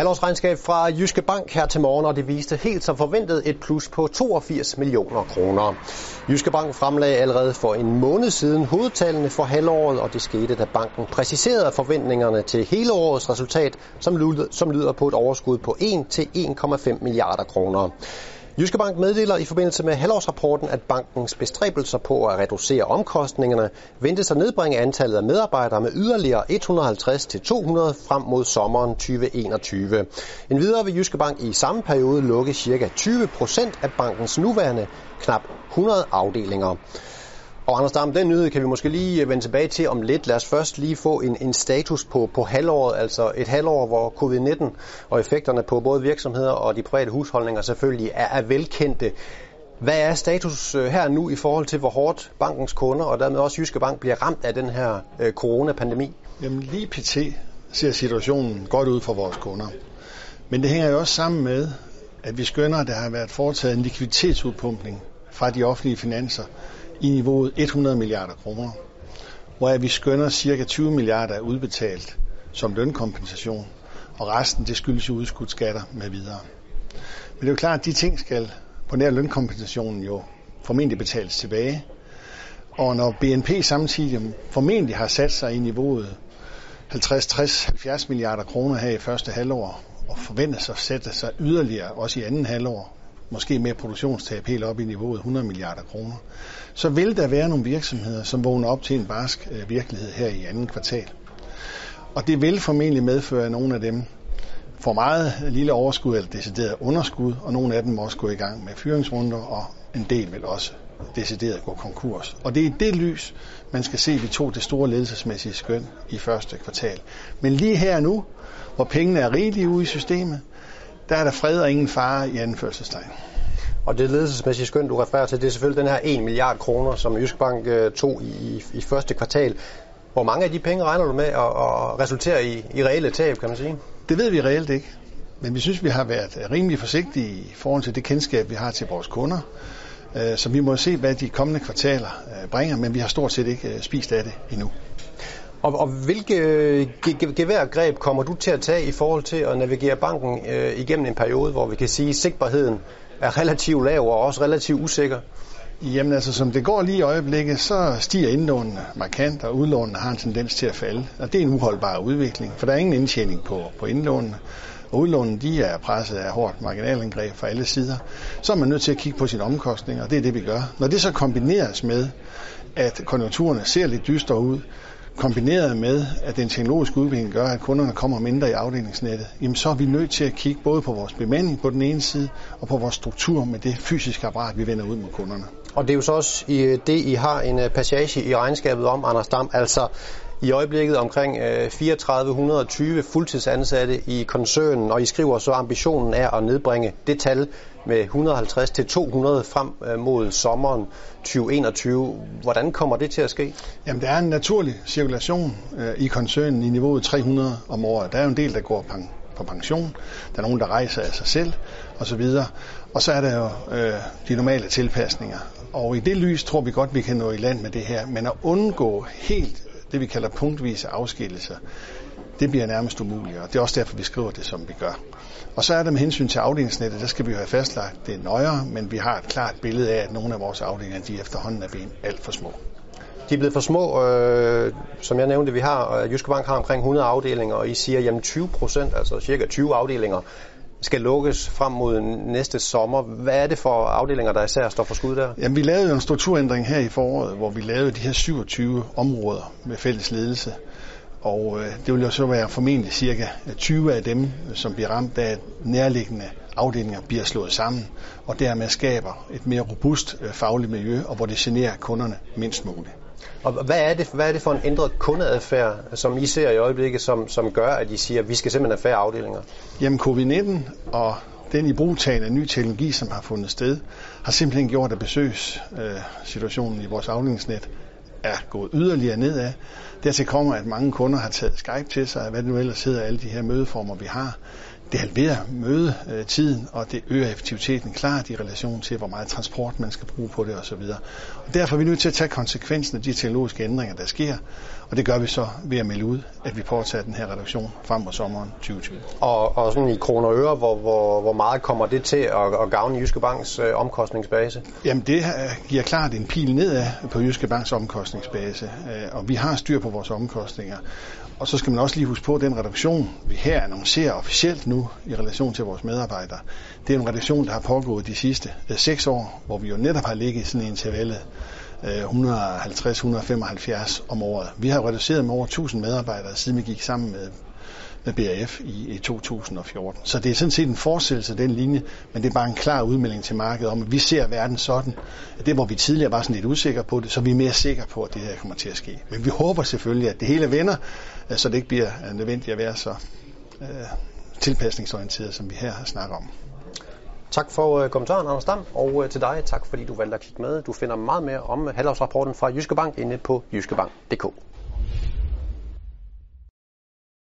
Halvårsregnskab fra Jyske Bank her til morgen, og det viste helt som forventet et plus på 82 millioner kroner. Jyske Bank fremlagde allerede for en måned siden hovedtallene for halvåret, og det skete, da banken præciserede forventningerne til hele årets resultat, som lyder, som lyder på et overskud på 1 til 1,5 milliarder kroner. Jyske Bank meddeler i forbindelse med halvårsrapporten, at bankens bestræbelser på at reducere omkostningerne ventes at nedbringe antallet af medarbejdere med yderligere 150-200 frem mod sommeren 2021. Endvidere vil Jyske Bank i samme periode lukke ca. 20 procent af bankens nuværende knap 100 afdelinger. Og Anders Dam, den nyhed kan vi måske lige øh, vende tilbage til om lidt. Lad os først lige få en, en status på, på halvåret, altså et halvår, hvor covid-19 og effekterne på både virksomheder og de private husholdninger selvfølgelig er, er velkendte. Hvad er status øh, her nu i forhold til, hvor hårdt bankens kunder og dermed også Jyske Bank bliver ramt af den her øh, coronapandemi? Jamen lige pt. ser situationen godt ud for vores kunder. Men det hænger jo også sammen med, at vi skønner, at der har været foretaget en likviditetsudpumpning fra de offentlige finanser i niveauet 100 milliarder kroner, hvor vi skønner cirka 20 milliarder er udbetalt som lønkompensation, og resten det skyldes jo udskudt skatter med videre. Men det er jo klart, at de ting skal på nær lønkompensationen jo formentlig betales tilbage. Og når BNP samtidig formentlig har sat sig i niveauet 50, 60, 70 milliarder kroner her i første halvår, og forventes at sætte sig yderligere også i anden halvår, måske med produktionstab helt op i niveauet 100 milliarder kroner, så vil der være nogle virksomheder, som vågner op til en barsk øh, virkelighed her i anden kvartal. Og det vil formentlig medføre, at nogle af dem får meget lille overskud eller decideret underskud, og nogle af dem må også gå i gang med fyringsrunder, og en del vil også decideret gå konkurs. Og det er i det lys, man skal se, vi tog det store ledelsesmæssige skøn i første kvartal. Men lige her nu, hvor pengene er rigelige ude i systemet, der er der fred og ingen fare i anførselstegn. Og det ledelsesmæssige skøn, du refererer til, det er selvfølgelig den her 1 milliard kroner, som Jysk Bank øh, tog i, i første kvartal. Hvor mange af de penge regner du med at, at resultere i, i reelle tab, kan man sige? Det ved vi reelt ikke. Men vi synes, vi har været rimelig forsigtige i forhold til det kendskab, vi har til vores kunder. Øh, så vi må se, hvad de kommende kvartaler øh, bringer, men vi har stort set ikke spist af det endnu. Og, og hvilke øh, geværgreb kommer du til at tage i forhold til at navigere banken øh, igennem en periode, hvor vi kan sige, at sigtbarheden er relativt lav og også relativt usikker? Jamen altså, som det går lige i øjeblikket, så stiger indlånene markant, og udlånene har en tendens til at falde. Og det er en uholdbar udvikling, for der er ingen indtjening på, på indlånene. Og udlånene de er presset af hårdt marginalangreb fra alle sider. Så er man nødt til at kigge på sine omkostninger, og det er det, vi gør. Når det så kombineres med, at konjunkturerne ser lidt dystre ud, kombineret med, at den teknologiske udvikling gør, at kunderne kommer mindre i afdelingsnettet, jamen så er vi nødt til at kigge både på vores bemanding på den ene side, og på vores struktur med det fysiske apparat, vi vender ud mod kunderne. Og det er jo så også det, I har en øh, passage i regnskabet om, Anders Dam, altså i øjeblikket omkring øh, 3420 fuldtidsansatte i koncernen, og I skriver så, at ambitionen er at nedbringe det tal med 150 til 200 frem øh, mod sommeren 2021. Hvordan kommer det til at ske? Jamen, der er en naturlig cirkulation øh, i koncernen i niveauet 300 om året. Der er jo en del, der går på pension. Der er nogen, der rejser af sig selv osv. Og så er der jo øh, de normale tilpasninger. Og i det lys tror vi godt, vi kan nå i land med det her. Men at undgå helt det, vi kalder punktvise afskillelser, det bliver nærmest umuligt, og det er også derfor, vi skriver det, som vi gør. Og så er der med hensyn til afdelingsnettet, der skal vi jo have fastlagt det nøjere, men vi har et klart billede af, at nogle af vores afdelinger, de efterhånden er blevet alt for små. De er blevet for små, øh, som jeg nævnte, vi har, øh, Jyske Bank har omkring 100 afdelinger, og I siger, jamen 20 procent, altså cirka 20 afdelinger, skal lukkes frem mod næste sommer. Hvad er det for afdelinger, der især står for skud der? Jamen, vi lavede jo en strukturændring her i foråret, hvor vi lavede de her 27 områder med fælles ledelse. Og øh, det vil jo så være formentlig cirka 20 af dem, som bliver ramt af nærliggende afdelinger bliver slået sammen, og dermed skaber et mere robust øh, fagligt miljø, og hvor det generer kunderne mindst muligt. Og hvad er, det, hvad er det for en ændret kundeadfærd, som I ser i øjeblikket, som, som gør, at I siger, at vi skal simpelthen have færre afdelinger? Jamen covid-19 og den i brugtagen af ny teknologi, som har fundet sted, har simpelthen gjort, at besøgssituationen øh, i vores afdelingsnet er gået yderligere nedad. Dertil kommer, at mange kunder har taget Skype til sig, hvad det nu ellers hedder, alle de her mødeformer, vi har. Det halverer mødetiden, og det øger effektiviteten klart i relation til, hvor meget transport man skal bruge på det osv. Og derfor er vi nødt til at tage konsekvensen af de teknologiske ændringer, der sker, og det gør vi så ved at melde ud, at vi påtager den her reduktion frem mod sommeren 2020. Og, og sådan i kroner og øre, hvor, hvor, hvor meget kommer det til at, at gavne Jyske Banks øh, omkostningsbase? Jamen det giver klart en pil nedad på Jyske Banks omkostningsbase, øh, og vi har styr på vores omkostninger. Og så skal man også lige huske på, at den reduktion, vi her annoncerer officielt nu i relation til vores medarbejdere, det er en reduktion, der har pågået de sidste øh, seks år, hvor vi jo netop har ligget i sådan en intervallet øh, 150-175 om året. Vi har reduceret med over 1000 medarbejdere, siden vi gik sammen med med BRF i, 2014. Så det er sådan set en fortsættelse af den linje, men det er bare en klar udmelding til markedet om, at vi ser verden sådan. At det, hvor vi tidligere var sådan lidt usikre på det, så vi er mere sikre på, at det her kommer til at ske. Men vi håber selvfølgelig, at det hele vender, øh, så det ikke bliver øh, nødvendigt at være så uh, tilpasningsorienteret, som vi her snakker om. Tak for kommentaren, Anders Dam, og til dig tak, fordi du valgte at kigge med. Du finder meget mere om halvårsrapporten fra Jyske Bank inde på jyskebank.dk.